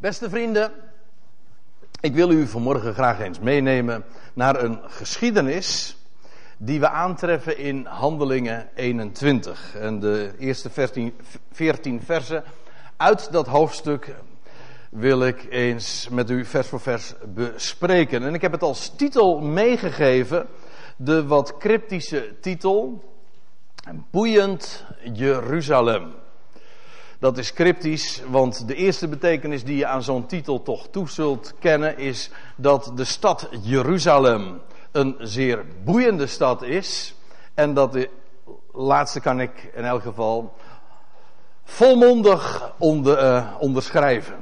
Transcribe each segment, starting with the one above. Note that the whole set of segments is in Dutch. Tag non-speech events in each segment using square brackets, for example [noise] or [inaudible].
Beste vrienden, ik wil u vanmorgen graag eens meenemen naar een geschiedenis die we aantreffen in Handelingen 21. En de eerste 14, 14 versen uit dat hoofdstuk wil ik eens met u vers voor vers bespreken. En ik heb het als titel meegegeven, de wat cryptische titel, Boeiend Jeruzalem. Dat is cryptisch, want de eerste betekenis die je aan zo'n titel toch toe zult kennen is dat de stad Jeruzalem een zeer boeiende stad is. En dat de laatste kan ik in elk geval volmondig onder, uh, onderschrijven.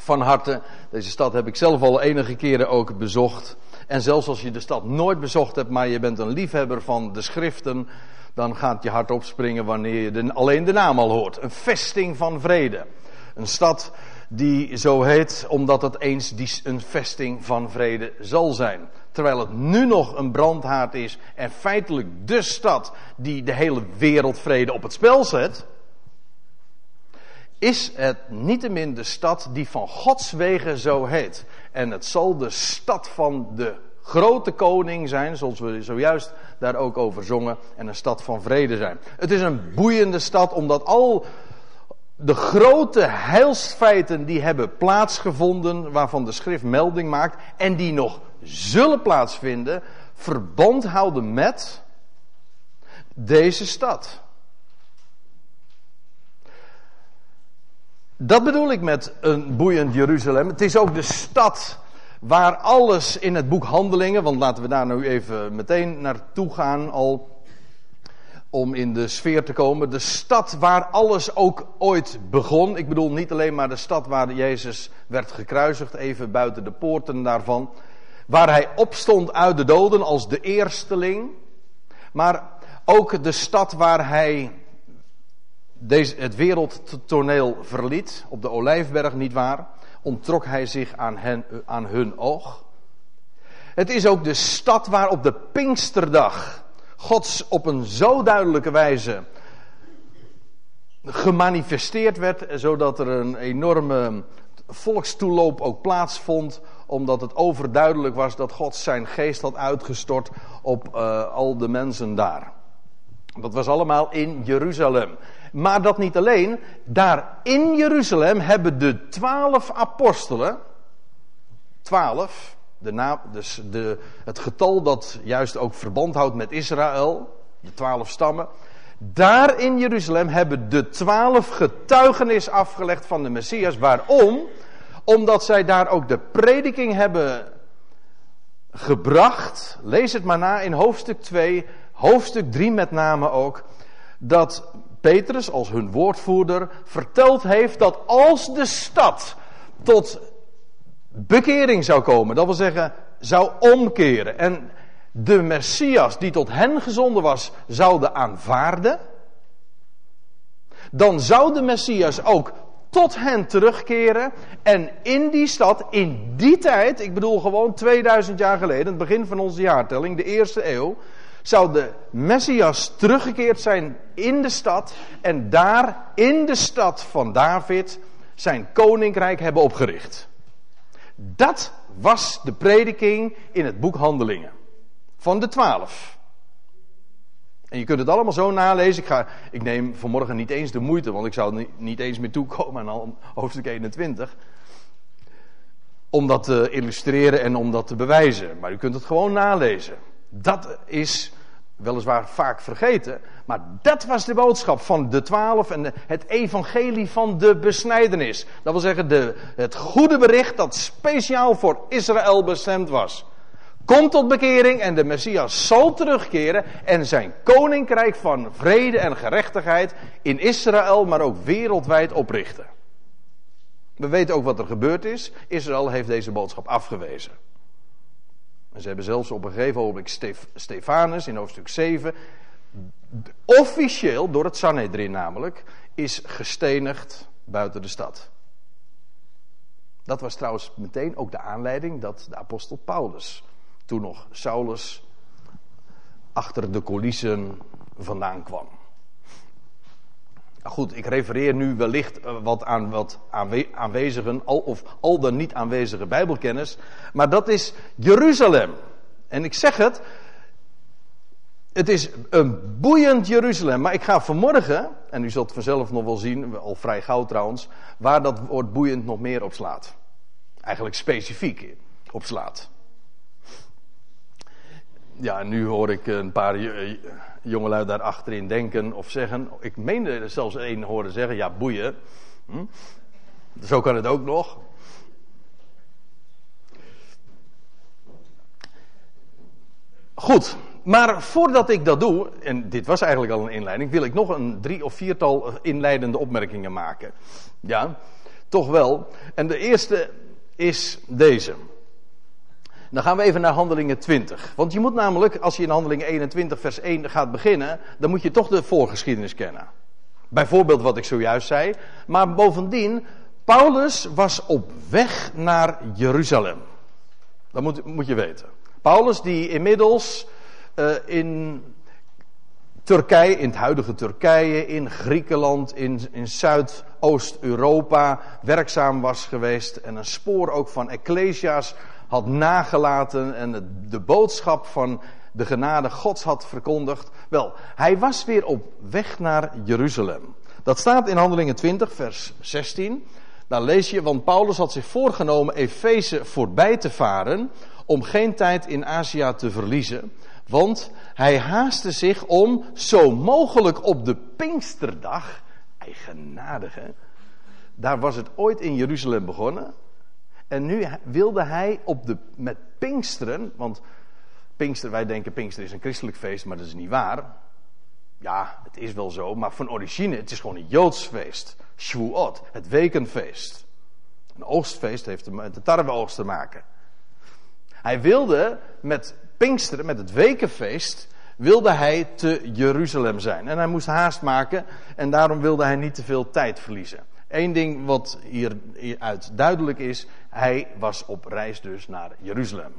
Van harte, deze stad heb ik zelf al enige keren ook bezocht. En zelfs als je de stad nooit bezocht hebt, maar je bent een liefhebber van de schriften, dan gaat je hart opspringen wanneer je alleen de naam al hoort. Een vesting van vrede. Een stad die zo heet omdat het eens die, een vesting van vrede zal zijn. Terwijl het nu nog een brandhaard is en feitelijk de stad die de hele wereldvrede op het spel zet, is het niettemin de stad die van Gods wegen zo heet. En het zal de stad van de grote koning zijn, zoals we zojuist daar ook over zongen, en een stad van vrede zijn. Het is een boeiende stad omdat al de grote heilsfeiten die hebben plaatsgevonden, waarvan de schrift melding maakt, en die nog zullen plaatsvinden, verband houden met deze stad. Dat bedoel ik met een boeiend Jeruzalem. Het is ook de stad waar alles in het boek Handelingen, want laten we daar nu even meteen naartoe gaan al om in de sfeer te komen. De stad waar alles ook ooit begon. Ik bedoel niet alleen maar de stad waar Jezus werd gekruisigd, even buiten de poorten daarvan. Waar hij opstond uit de doden als de eersteling. Maar ook de stad waar hij deze, het wereldtoneel verliet, op de Olijfberg niet waar, onttrok hij zich aan, hen, aan hun oog. Het is ook de stad waar op de Pinksterdag Gods op een zo duidelijke wijze gemanifesteerd werd, zodat er een enorme volkstoeloop ook plaatsvond, omdat het overduidelijk was dat God zijn geest had uitgestort op uh, al de mensen daar. Dat was allemaal in Jeruzalem. Maar dat niet alleen. Daar in Jeruzalem hebben de twaalf apostelen. Twaalf. De naam, dus de, het getal dat juist ook verband houdt met Israël. De twaalf stammen. Daar in Jeruzalem hebben de twaalf getuigenis afgelegd van de Messias. Waarom? Omdat zij daar ook de prediking hebben gebracht. Lees het maar na in hoofdstuk 2, hoofdstuk 3 met name ook. Dat Petrus als hun woordvoerder verteld heeft dat als de stad tot bekering zou komen, dat wil zeggen zou omkeren en de Messias die tot hen gezonden was zouden aanvaarden, dan zou de Messias ook tot hen terugkeren en in die stad, in die tijd, ik bedoel gewoon 2000 jaar geleden, het begin van onze jaartelling, de eerste eeuw, zou de Messias teruggekeerd zijn in de stad en daar in de stad van David zijn koninkrijk hebben opgericht. Dat was de prediking in het boek Handelingen van de twaalf. En je kunt het allemaal zo nalezen. Ik, ga, ik neem vanmorgen niet eens de moeite, want ik zou niet eens meer toekomen aan hoofdstuk 21. Om dat te illustreren en om dat te bewijzen. Maar u kunt het gewoon nalezen. Dat is weliswaar vaak vergeten, maar dat was de boodschap van de twaalf en het evangelie van de besnijdenis. Dat wil zeggen de, het goede bericht dat speciaal voor Israël bestemd was. Komt tot bekering en de Messias zal terugkeren en zijn koninkrijk van vrede en gerechtigheid in Israël, maar ook wereldwijd oprichten. We weten ook wat er gebeurd is. Israël heeft deze boodschap afgewezen. En ze hebben zelfs op een gegeven moment Stefanus in hoofdstuk 7, officieel door het Sanhedrin namelijk, is gestenigd buiten de stad. Dat was trouwens meteen ook de aanleiding dat de apostel Paulus, toen nog Saulus, achter de coulissen vandaan kwam. Goed, ik refereer nu wellicht eh, wat aan wat aanwezigen, al, of al dan niet aanwezige Bijbelkennis. Maar dat is Jeruzalem. En ik zeg het, het is een boeiend Jeruzalem. Maar ik ga vanmorgen, en u zult vanzelf nog wel zien, al vrij gauw trouwens, waar dat woord boeiend nog meer op slaat. Eigenlijk specifiek op slaat. Ja, nu hoor ik een paar jongelui daar achterin denken of zeggen. Ik meende zelfs één horen zeggen: ja, boeien. Hm? Zo kan het ook nog. Goed, maar voordat ik dat doe, en dit was eigenlijk al een inleiding, wil ik nog een drie of viertal inleidende opmerkingen maken. Ja, toch wel. En de eerste is deze. Dan gaan we even naar Handelingen 20. Want je moet namelijk, als je in Handelingen 21 vers 1 gaat beginnen, dan moet je toch de voorgeschiedenis kennen. Bijvoorbeeld wat ik zojuist zei. Maar bovendien, Paulus was op weg naar Jeruzalem. Dat moet, moet je weten. Paulus die inmiddels uh, in Turkije, in het huidige Turkije, in Griekenland, in, in Zuidoost-Europa werkzaam was geweest. En een spoor ook van Ecclesia's had nagelaten en de boodschap van de genade Gods had verkondigd. Wel, hij was weer op weg naar Jeruzalem. Dat staat in Handelingen 20, vers 16. Daar lees je, want Paulus had zich voorgenomen Efeze voorbij te varen om geen tijd in Azië te verliezen. Want hij haastte zich om zo mogelijk op de Pinksterdag, eigenadige, daar was het ooit in Jeruzalem begonnen. En nu wilde hij op de, met Pinksteren, want Pinkster, wij denken Pinkster is een christelijk feest, maar dat is niet waar. Ja, het is wel zo, maar van origine, het is gewoon een Joods feest. Shavuot, het wekenfeest. Een oogstfeest heeft met de tarweoogst te maken. Hij wilde met Pinksteren, met het wekenfeest, wilde hij te Jeruzalem zijn. En hij moest haast maken en daarom wilde hij niet te veel tijd verliezen. Eén ding wat hieruit duidelijk is, hij was op reis dus naar Jeruzalem.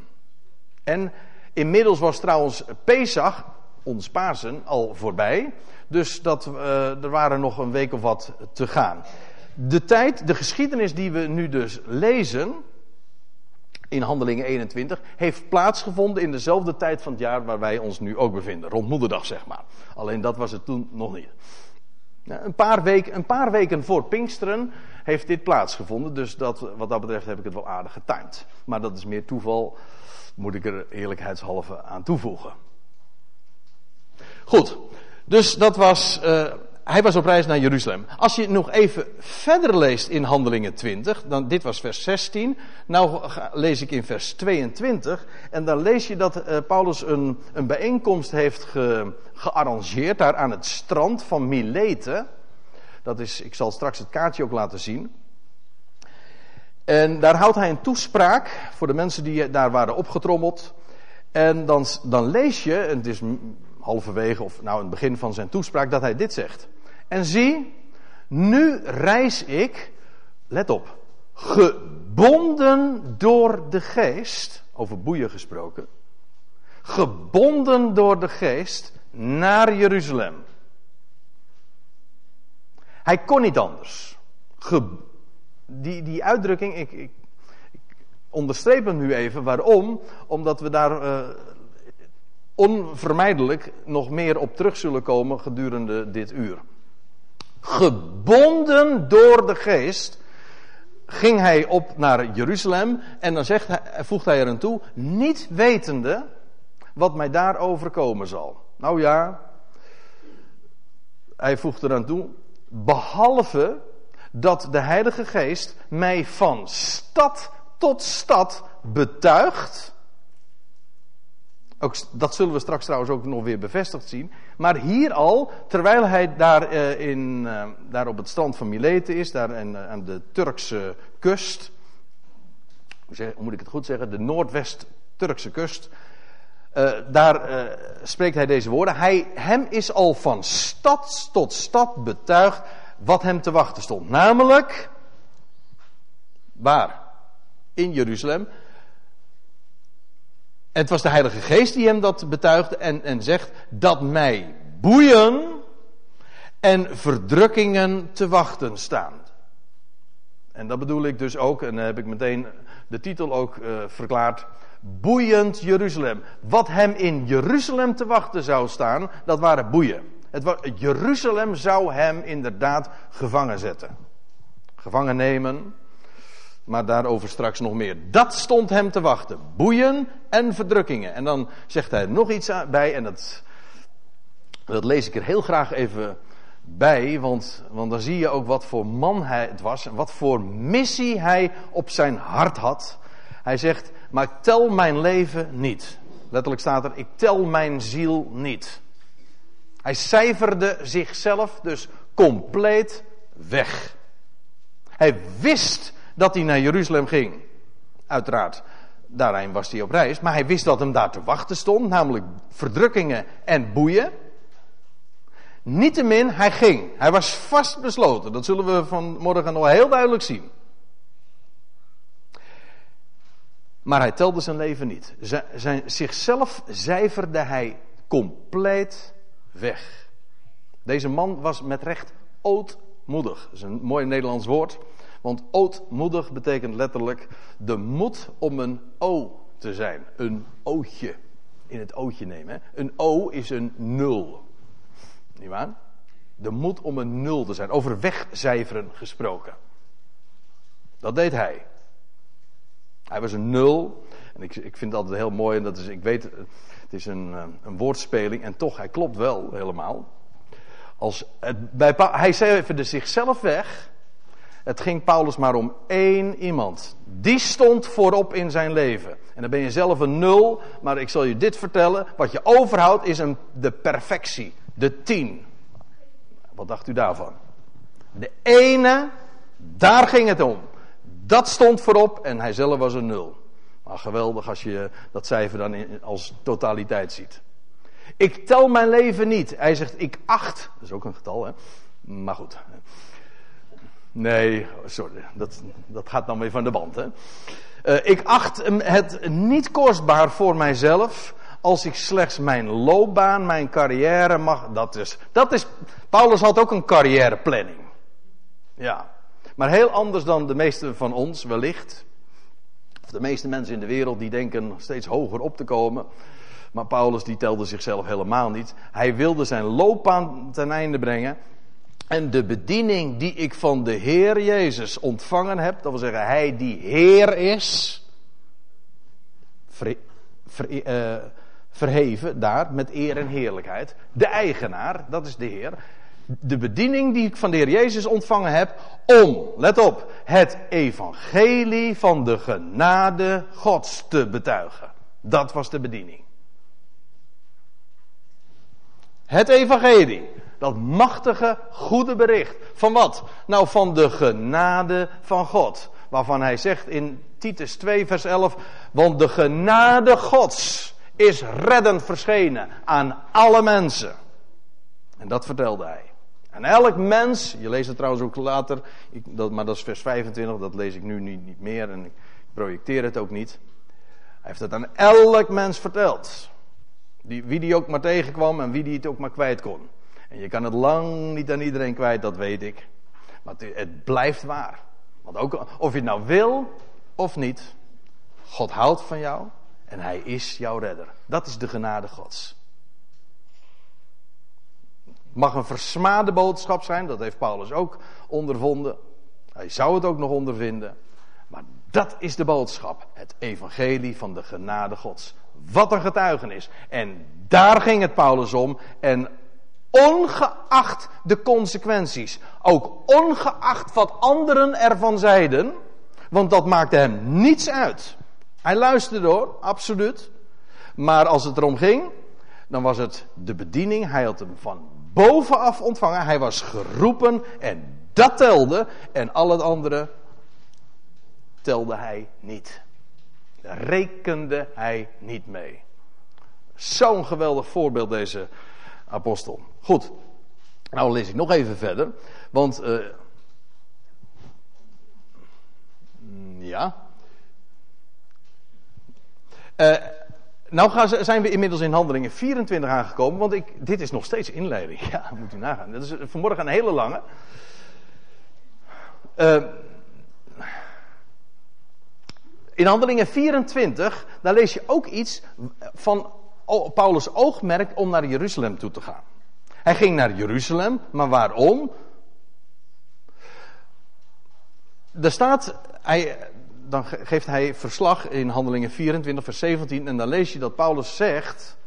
En inmiddels was trouwens Pesach, ons Pasen, al voorbij. Dus dat, uh, er waren nog een week of wat te gaan. De tijd, de geschiedenis die we nu dus lezen, in Handelingen 21, heeft plaatsgevonden in dezelfde tijd van het jaar waar wij ons nu ook bevinden. Rond Moederdag, zeg maar. Alleen dat was het toen nog niet. Een paar, weken, een paar weken voor Pinksteren heeft dit plaatsgevonden. Dus dat, wat dat betreft heb ik het wel aardig getimed. Maar dat is meer toeval, moet ik er eerlijkheidshalve aan toevoegen. Goed, dus dat was. Uh, hij was op reis naar Jeruzalem. Als je nog even verder leest in Handelingen 20, dan, dit was vers 16, nou lees ik in vers 22, en dan lees je dat uh, Paulus een, een bijeenkomst heeft ge, gearrangeerd daar aan het strand van Milete. Dat is, ik zal straks het kaartje ook laten zien. En daar houdt hij een toespraak voor de mensen die daar waren opgetrommeld. En dan, dan lees je, en het is halverwege of nou in het begin van zijn toespraak, dat hij dit zegt. En zie, nu reis ik, let op, gebonden door de geest, over boeien gesproken, gebonden door de geest naar Jeruzalem. Hij kon niet anders. die, die uitdrukking, ik, ik, onderstreep hem nu even. Waarom? Omdat we daar uh, onvermijdelijk nog meer op terug zullen komen gedurende dit uur gebonden door de geest, ging hij op naar Jeruzalem en dan zegt hij, voegt hij er aan toe, niet wetende wat mij daar overkomen zal. Nou ja, hij voegt er aan toe, behalve dat de Heilige Geest mij van stad tot stad betuigt dat zullen we straks trouwens ook nog weer bevestigd zien. Maar hier al, terwijl hij daar, uh, in, uh, daar op het strand van Mileten is, daar in, uh, aan de Turkse kust. Hoe, zeg, hoe, moet ik het goed zeggen? De Noordwest-Turkse kust. Daar spreekt hij deze woorden. Hij, hem is al van stad tot stad betuigd wat hem te wachten stond. Namelijk, waar? In Jeruzalem het was de Heilige Geest die hem dat betuigde en, en zegt dat mij boeien en verdrukkingen te wachten staan. En dat bedoel ik dus ook, en dan heb ik meteen de titel ook uh, verklaard. Boeiend Jeruzalem. Wat hem in Jeruzalem te wachten zou staan, dat waren boeien. Het, Jeruzalem zou hem inderdaad gevangen zetten. Gevangen nemen, maar daarover straks nog meer. Dat stond hem te wachten. Boeien en verdrukkingen. En dan zegt hij nog iets bij, en dat, dat lees ik er heel graag even bij, want, want dan zie je ook wat voor man hij het was en wat voor missie hij op zijn hart had. Hij zegt, maar ik tel mijn leven niet. Letterlijk staat er, ik tel mijn ziel niet. Hij cijferde zichzelf dus compleet weg. Hij wist dat hij naar Jeruzalem ging. Uiteraard, daarin was hij op reis. Maar hij wist dat hem daar te wachten stond, namelijk verdrukkingen en boeien. Niettemin, hij ging. Hij was vastbesloten. Dat zullen we vanmorgen nog heel duidelijk zien. Maar hij telde zijn leven niet. Zijn, zichzelf cijferde hij compleet weg. Deze man was met recht ootmoedig. Dat is een mooi Nederlands woord. Want ootmoedig betekent letterlijk de moed om een O te zijn. Een ootje. In het ootje nemen. Een O is een nul. Niet waar? De moed om een nul te zijn. Over wegcijferen gesproken. Dat deed hij. Hij was een nul. En ik, ik vind het altijd heel mooi. En dat is, ik weet, het is een, eh, een woordspeling. En toch, hij klopt wel helemaal. Als bij, hij cijferde zichzelf weg. Het ging Paulus maar om één iemand. Die stond voorop in zijn leven. En dan ben je zelf een nul, maar ik zal je dit vertellen. Wat je overhoudt is een, de perfectie, de tien. Wat dacht u daarvan? De ene, daar ging het om. Dat stond voorop en hij zelf was een nul. Maar geweldig als je dat cijfer dan als totaliteit ziet. Ik tel mijn leven niet. Hij zegt ik acht. Dat is ook een getal hè. Maar goed. Nee, sorry. Dat, dat gaat dan weer van de band hè. Uh, ik acht het niet kostbaar voor mijzelf. Als ik slechts mijn loopbaan, mijn carrière mag. Dat is, dat is. Paulus had ook een carrièreplanning. Ja. Maar heel anders dan de meeste van ons wellicht. Of de meeste mensen in de wereld die denken steeds hoger op te komen. Maar Paulus die telde zichzelf helemaal niet. Hij wilde zijn loopbaan ten einde brengen. En de bediening die ik van de Heer Jezus ontvangen heb, dat wil zeggen Hij die Heer is, ver, uh, verheven daar met eer en heerlijkheid. De eigenaar, dat is de Heer de bediening die ik van de Heer Jezus ontvangen heb om, let op, het evangelie van de genade Gods te betuigen. Dat was de bediening. Het evangelie, dat machtige goede bericht. Van wat? Nou, van de genade van God. Waarvan hij zegt in Titus 2, vers 11, want de genade Gods is reddend verschenen aan alle mensen. En dat vertelde hij. En elk mens, je leest het trouwens ook later, dat, maar dat is vers 25, dat lees ik nu niet, niet meer en ik projecteer het ook niet. Hij heeft het aan elk mens verteld. Die, wie die ook maar tegenkwam en wie die het ook maar kwijt kon. En je kan het lang niet aan iedereen kwijt, dat weet ik. Maar het, het blijft waar. Want ook of je het nou wil of niet, God houdt van jou en hij is jouw redder. Dat is de genade Gods mag een versmade boodschap zijn, dat heeft Paulus ook ondervonden. Hij zou het ook nog ondervinden. Maar dat is de boodschap, het evangelie van de genade Gods. Wat een getuigenis. En daar ging het Paulus om. En ongeacht de consequenties, ook ongeacht wat anderen ervan zeiden, want dat maakte hem niets uit. Hij luisterde hoor, absoluut. Maar als het erom ging, dan was het de bediening. Hij had hem van bovenaf ontvangen. Hij was geroepen en dat telde. En al het andere telde hij niet. Daar rekende hij niet mee. Zo'n geweldig voorbeeld deze apostel. Goed, nou lees ik nog even verder. Want, uh, ja. Uh, nou gaan, zijn we inmiddels in handelingen 24 aangekomen, want ik, dit is nog steeds inleiding. [laughs] Ja, moet u nagaan. Dat is vanmorgen een hele lange. Uh, in handelingen 24, daar lees je ook iets van Paulus' oogmerk om naar Jeruzalem toe te gaan. Hij ging naar Jeruzalem, maar waarom? Er staat, hij, dan geeft hij verslag in Handelingen 24, vers 17. En dan lees je dat Paulus zegt,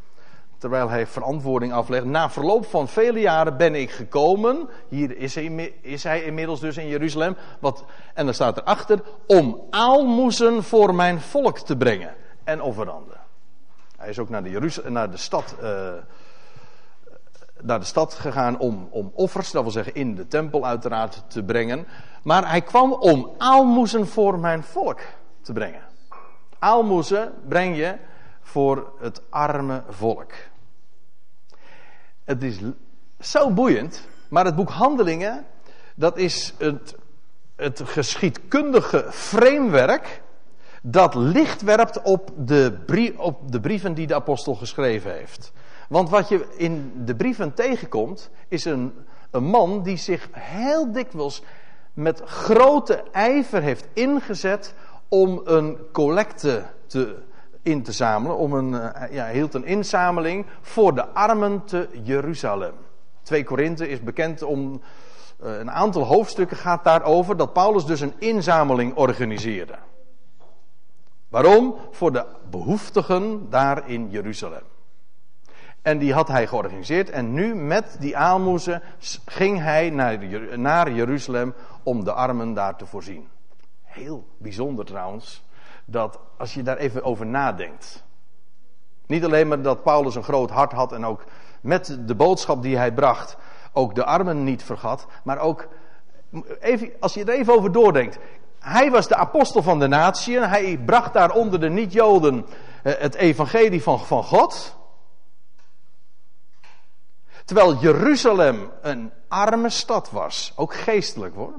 terwijl hij verantwoording aflegt. Na verloop van vele jaren ben ik gekomen. Hier is hij, is hij inmiddels dus in Jeruzalem. Wat, en dan staat erachter, om aalmoezen voor mijn volk te brengen. En offeranden. Hij is ook naar de, Jeruzalem, naar de stad. Uh, naar de stad gegaan om, om offers, dat wil zeggen in de tempel uiteraard, te brengen. Maar hij kwam om aalmoezen voor mijn volk te brengen. Aalmoezen breng je voor het arme volk. Het is zo boeiend, maar het boek Handelingen, dat is het, het geschiedkundige framework dat licht werpt op de, op de brieven die de apostel geschreven heeft. Want wat je in de brieven tegenkomt, is een, een man die zich heel dikwijls met grote ijver heeft ingezet om een collecte te, in te zamelen. Om een, eh, ja, hield een inzameling voor de armen te Jeruzalem. 2 Korinthe is bekend om. Eh, een aantal hoofdstukken gaat daarover dat Paulus dus een inzameling organiseerde. Waarom? Voor de behoeftigen daar in Jeruzalem. En die had hij georganiseerd. En nu met die aalmoezen ging hij naar, naar Jeruzalem om de armen daar te voorzien. Heel bijzonder trouwens, dat als je daar even over nadenkt. Niet alleen maar dat Paulus een groot hart had en ook met de boodschap die hij bracht ook de armen niet vergat, maar ook, even, als je er even over doordenkt. Hij was de apostel van de natieën, hij bracht daar onder de niet-Joden eh, het evangelie van, van God. Terwijl Jeruzalem een arme stad was, ook geestelijk hoor.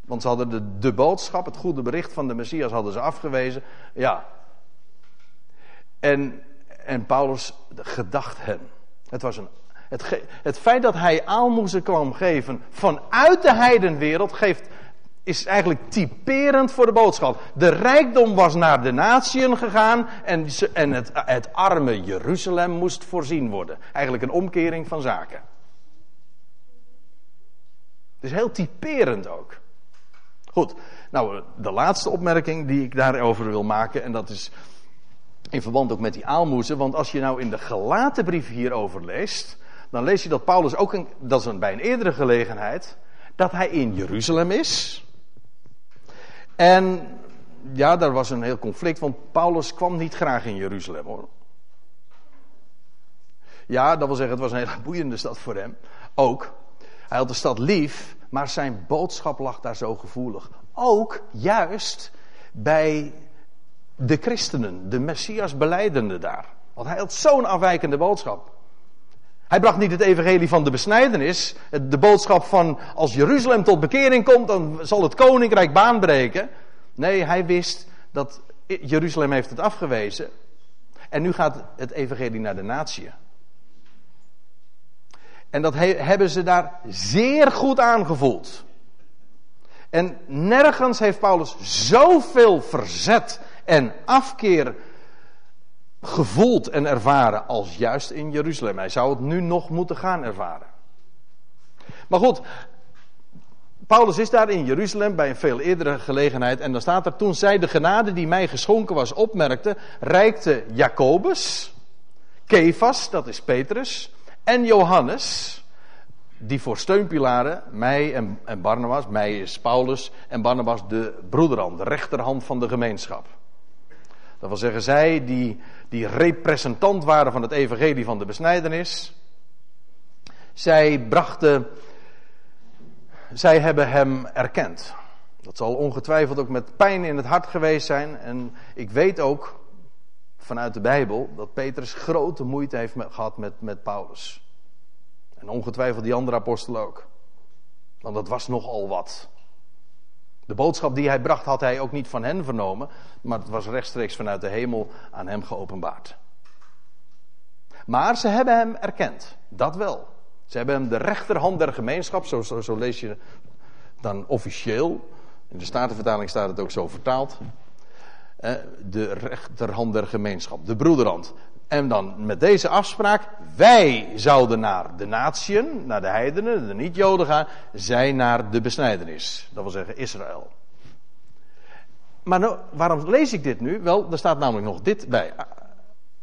Want ze hadden de, de boodschap, het goede bericht van de Messias hadden ze afgewezen. Ja. En, en Paulus gedacht hen. Het was een het, het, feit dat hij aalmoezen kwam geven vanuit de heidenwereld geeft, is eigenlijk typerend voor de boodschap. De rijkdom was naar de natieën gegaan en, en het, het arme Jeruzalem moest voorzien worden. Eigenlijk een omkering van zaken. Is heel typerend ook. Goed, nou de laatste opmerking die ik daarover wil maken, en dat is in verband ook met die aalmoezen, want als je nou in de gelaten brief hierover leest, dan lees je dat Paulus ook, een, dat is een, bij een eerdere gelegenheid, dat hij in Jeruzalem is. En ja, daar was een heel conflict, want Paulus kwam niet graag in Jeruzalem hoor. Ja, dat wil zeggen, het was een hele boeiende stad voor hem. Ook. Hij had de stad lief, maar zijn boodschap lag daar zo gevoelig. Ook juist bij de christenen, de Messias beleidende daar. Want hij had zo'n afwijkende boodschap. Hij bracht niet het evangelie van de besnijdenis, de boodschap van als Jeruzalem tot bekering komt, dan zal het koninkrijk baanbreken. Nee, hij wist dat Jeruzalem heeft het afgewezen. En nu gaat het evangelie naar de natie. En dat hebben ze daar zeer goed aangevoeld. En nergens heeft Paulus zoveel verzet en afkeer gevoeld en ervaren als juist in Jeruzalem. Hij zou het nu nog moeten gaan ervaren. Maar goed, Paulus is daar in Jeruzalem bij een veel eerdere gelegenheid. En dan staat er, toen zij de genade die mij geschonken was opmerkte, reikte Jacobus, Kefas, dat is Petrus, en Johannes, die voor steunpilaren, mij en, en Barnabas, mij is Paulus en Barnabas de broederhand, de rechterhand van de gemeenschap. Dat wil zeggen, zij die, die representant waren van het evangelie van de besnijdenis. Zij brachten, zij hebben hem erkend. Dat zal ongetwijfeld ook met pijn in het hart geweest zijn. En ik weet ook vanuit de Bijbel dat Petrus grote moeite heeft gehad met, met Paulus. En ongetwijfeld die andere apostelen ook. Want dat was nogal wat. De boodschap die hij bracht had hij ook niet van hen vernomen, maar het was rechtstreeks vanuit de hemel aan hem geopenbaard. Maar ze hebben hem erkend, dat wel. Ze hebben hem de rechterhand der gemeenschap, zo, zo, lees je dan officieel. In de Statenvertaling staat het ook zo vertaald. De rechterhand der gemeenschap, de broederhand. En dan met deze afspraak, wij zouden naar de natieën, naar de heidenen, de niet-joden gaan, zij naar de besnijdenis. Dat wil zeggen Israël. Maar nou, waarom lees ik dit nu? Wel, er staat namelijk nog dit bij,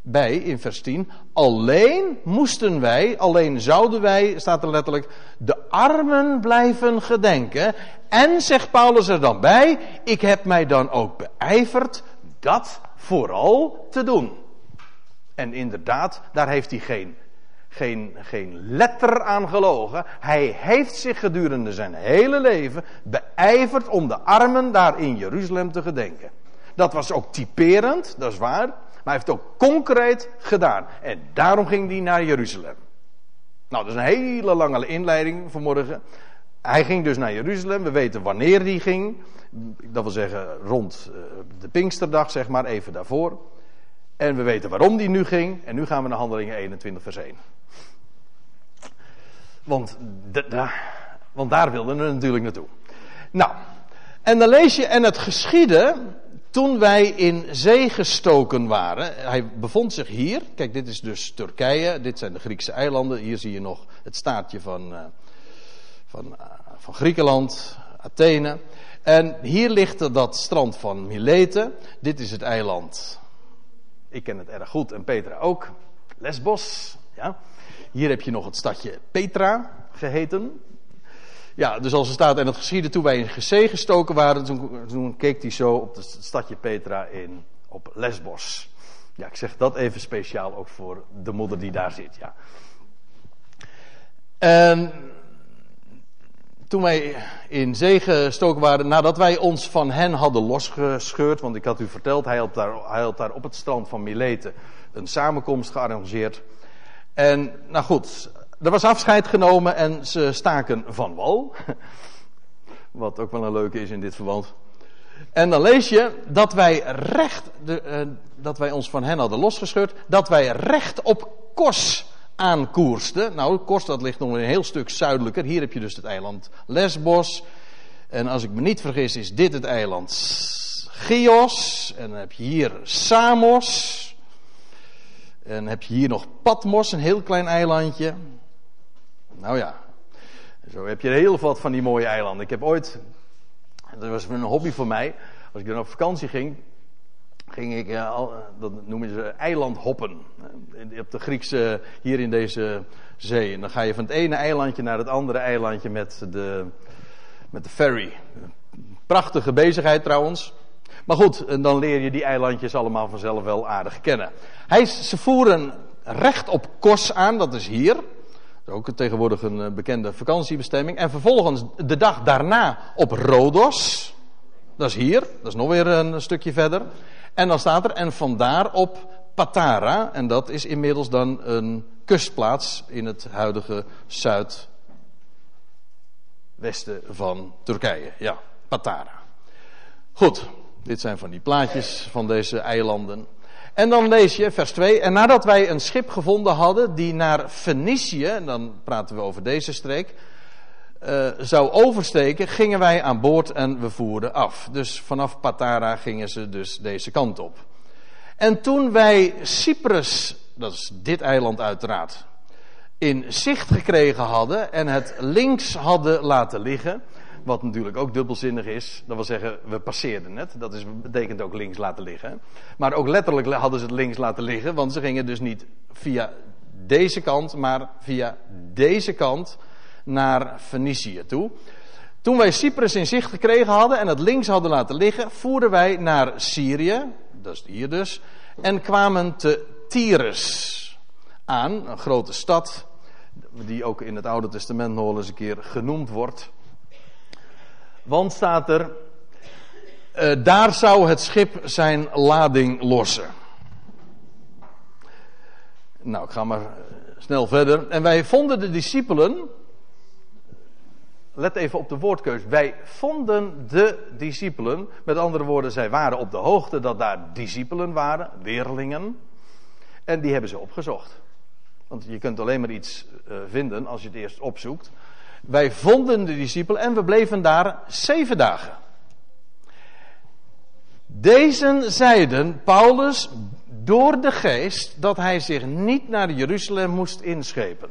bij in vers 10. Alleen moesten wij, alleen zouden wij, staat er letterlijk, de armen blijven gedenken. En zegt Paulus er dan bij, ik heb mij dan ook beijverd dat vooral te doen. En inderdaad, daar heeft hij geen, geen, geen letter aan gelogen. Hij heeft zich gedurende zijn hele leven beijverd om de armen daar in Jeruzalem te gedenken. Dat was ook typerend, dat is waar. Maar hij heeft het ook concreet gedaan. En daarom ging hij naar Jeruzalem. Nou, dat is een hele lange inleiding vanmorgen. Hij ging dus naar Jeruzalem. We weten wanneer hij ging. Dat wil zeggen rond eh, de Pinksterdag, zeg maar, even daarvoor. En we weten waarom die nu ging. En nu gaan we naar Handelingen 21, vers 1. Want, want daar wilden we natuurlijk naartoe. Nou, en dan lees je, en het geschiedde toen wij in zee gestoken waren. Hij bevond zich hier. Kijk, dit is dus Turkije. Dit zijn de Griekse eilanden. Hier zie je nog het staartje van, uh, van, uh, van Griekenland, Athene. En hier ligt dat strand van Mileten. Dit is het eiland ik ken het erg goed en Petra ook. Lesbos. Ja. Hier heb je nog het stadje Petra geheten. Ja, dus als er staat, en het geschiedde toen wij in Gezee gestoken waren, toen, toen keek hij zo op het stadje Petra in, op Lesbos. Ja, ik zeg dat even speciaal ook voor de moeder die daar zit, ja. En toen wij in zee gestoken waren, nadat wij ons van hen hadden losgescheurd, want ik had u verteld, hij had daar, hij daar op het strand van Mileten een samenkomst gearrangeerd. En nou goed, er was afscheid genomen en ze staken van wal. [laughs] Wat ook wel een leuke is in dit verband. En dan lees je dat wij recht, de, uh, dat wij ons van hen hadden losgescheurd, dat wij recht op Kos aankoerste. Nou, Kos dat ligt nog een heel stuk zuidelijker. Hier heb je dus het eiland Lesbos. En als ik me niet vergis is dit het eiland Chios. En dan heb je hier Samos. En heb je hier nog Patmos, een heel klein eilandje. Nou ja, zo heb je heel wat van die mooie eilanden. Ik heb ooit, dat was een hobby voor mij, als ik dan op vakantie ging, ging ik, uh, dat noemen ze eilandhoppen. Uh, op de Griekse, hier in deze zee. En dan ga je van het ene eilandje naar het andere eilandje met de, met de ferry. Prachtige bezigheid trouwens. Maar goed, en dan leer je die eilandjes allemaal vanzelf wel aardig kennen. Hij, ze voeren recht op Kos aan, dat is hier. Dat is ook tegenwoordig een eh, bekende vakantiebestemming. En vervolgens de dag daarna op Rodos. Dat is hier, dat is nog weer een stukje verder. En dan staat er, en vandaar op Patara. En dat is inmiddels dan een kustplaats in het huidige zuidwesten van Turkije. Ja, Patara. Goed, dit zijn van die plaatjes van deze eilanden. En dan lees je vers 2. En nadat wij een schip gevonden hadden die naar Fenicië, en dan praten we over deze streek, uh, zou oversteken, gingen wij aan boord en we voerden af. Dus vanaf Patara gingen ze dus deze kant op. En toen wij Cyprus, dat is dit eiland uiteraard, in zicht gekregen hadden en het links hadden laten liggen, wat natuurlijk ook dubbelzinnig is, dat wil zeggen, we passeerden het, dat is, betekent ook links laten liggen. Maar ook letterlijk hadden ze het links laten liggen, want ze gingen dus niet via deze kant, maar via deze kant naar Fenicië toe. Toen wij Cyprus in zicht gekregen hadden en het links hadden laten liggen, voerden wij naar Syrië, dat is hier dus, en kwamen te Tyrus aan, een grote stad, die ook in het Oude Testament nog eens een keer genoemd wordt. Want staat er, uh, daar zou het schip zijn lading lossen. Nou, ik ga maar snel verder. En wij vonden de discipelen let even op de woordkeus. Wij vonden de discipelen. Met andere woorden, zij waren op de hoogte dat daar discipelen waren, weerlingen. En die hebben ze opgezocht. Want je kunt alleen maar iets uh, vinden als je het eerst opzoekt. Wij vonden de discipelen en we bleven daar zeven dagen. Deze zeiden Paulus door de geest dat hij zich niet naar Jeruzalem moest inschepen.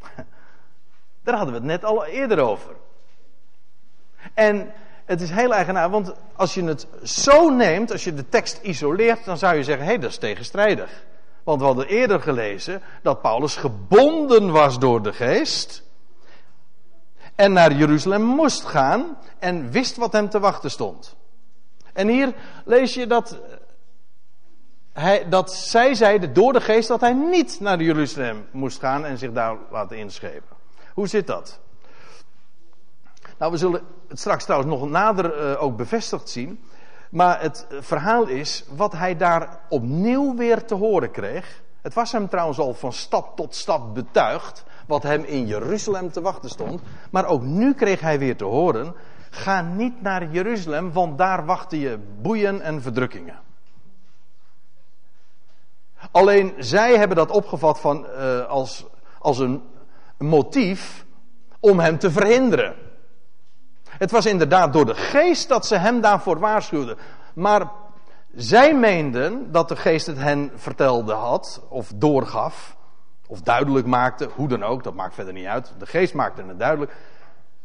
[laughs] Daar hadden we het net al eerder over. En het is heel eigenaar, want als je het zo neemt, als je de tekst isoleert, dan zou je zeggen: hé, hey, dat is tegenstrijdig. Want we hadden eerder gelezen dat Paulus gebonden was door de geest. En naar Jeruzalem moest gaan en wist wat hem te wachten stond. En hier lees je dat, hij, dat zij zeiden door de geest dat hij niet naar Jeruzalem moest gaan en zich daar laten inschepen. Hoe zit dat? Nou, we zullen het straks trouwens nog nader uh, ook bevestigd zien. Maar het verhaal is wat hij daar opnieuw weer te horen kreeg. Het was hem trouwens al van stap tot stap betuigd. Wat hem in Jeruzalem te wachten stond. Maar ook nu kreeg hij weer te horen. Ga niet naar Jeruzalem, want daar wachten je boeien en verdrukkingen. Alleen zij hebben dat opgevat van, uh, als, als een motief om hem te verhinderen. Het was inderdaad door de geest dat ze hem daarvoor waarschuwden. Maar zij meenden dat de geest het hen vertelde had, of doorgaf, of duidelijk maakte, hoe dan ook, dat maakt verder niet uit. De geest maakte het duidelijk.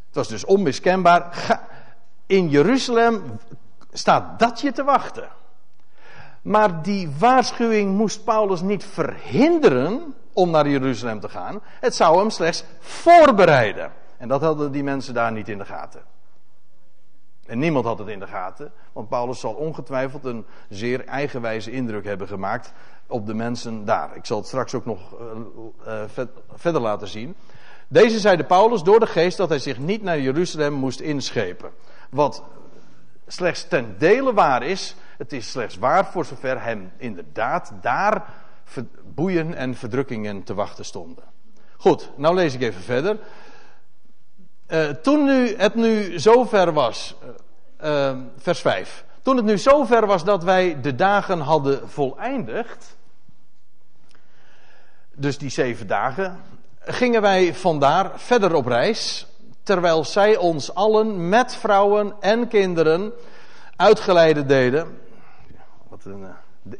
Het was dus onmiskenbaar. In Jeruzalem staat dat je te wachten. Maar die waarschuwing moest Paulus niet verhinderen om naar Jeruzalem te gaan. Het zou hem slechts voorbereiden. En dat hadden die mensen daar niet in de gaten. En niemand had het in de gaten, want Paulus zal ongetwijfeld een zeer eigenwijze indruk hebben gemaakt op de mensen daar. Ik zal het straks ook nog uh, uh, verder laten zien. Deze zeide Paulus door de geest dat hij zich niet naar Jeruzalem moest inschepen. Wat slechts ten dele waar is, het is slechts waar voor zover hem inderdaad daar boeien en verdrukkingen te wachten stonden. Goed, nou lees ik even verder. Uh, toen nu, het nu zover was, uh, vers 5. Toen het nu zover was dat wij de dagen hadden voleindigd, dus die zeven dagen, gingen wij vandaar verder op reis, terwijl zij ons allen met vrouwen en kinderen uitgeleide deden. Wat een,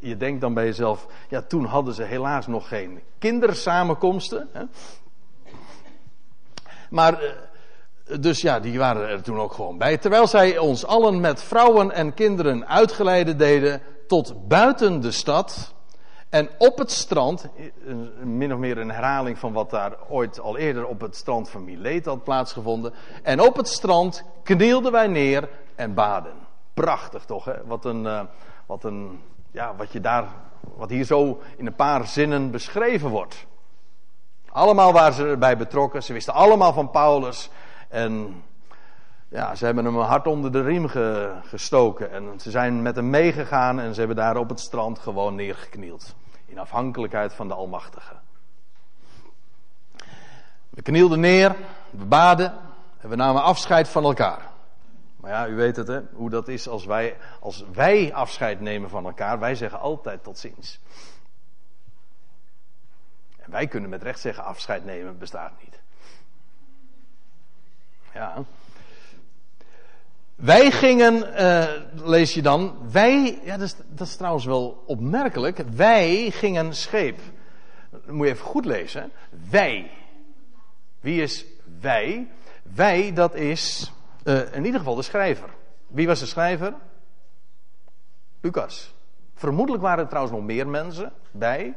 je denkt dan bij jezelf, ja toen hadden ze helaas nog geen kindersamenkomsten. Hè? Maar dus ja, die waren er toen ook gewoon bij. Terwijl zij ons allen met vrouwen en kinderen uitgeleide deden tot buiten de stad. En op het strand, min of meer een herhaling van wat daar ooit al eerder op het strand van Mileet had plaatsgevonden. En op het strand knielden wij neer en baden. Prachtig toch, hè? Wat een, uh, wat een, ja, wat je daar, wat hier zo in een paar zinnen beschreven wordt. Allemaal waren ze erbij betrokken. Ze wisten allemaal van Paulus. En ja, ze hebben hem hard onder de riem gestoken. En ze zijn met hem meegegaan en ze hebben daar op het strand gewoon neergeknield. In afhankelijkheid van de Almachtige. We knielden neer, we baden en we namen afscheid van elkaar. Maar ja, u weet het hè, hoe dat is als wij, als wij afscheid nemen van elkaar. Wij zeggen altijd tot ziens. En wij kunnen met recht zeggen afscheid nemen bestaat niet. Ja. Wij gingen, uh, lees je dan, wij, ja, dat is, dat trouwens wel opmerkelijk. Wij gingen scheep. Dat moet je even goed lezen. Wij. Wie is wij? Wij, dat is uh, in ieder geval de schrijver. Wie was de schrijver? Lucas. Vermoedelijk waren er trouwens nog meer mensen bij.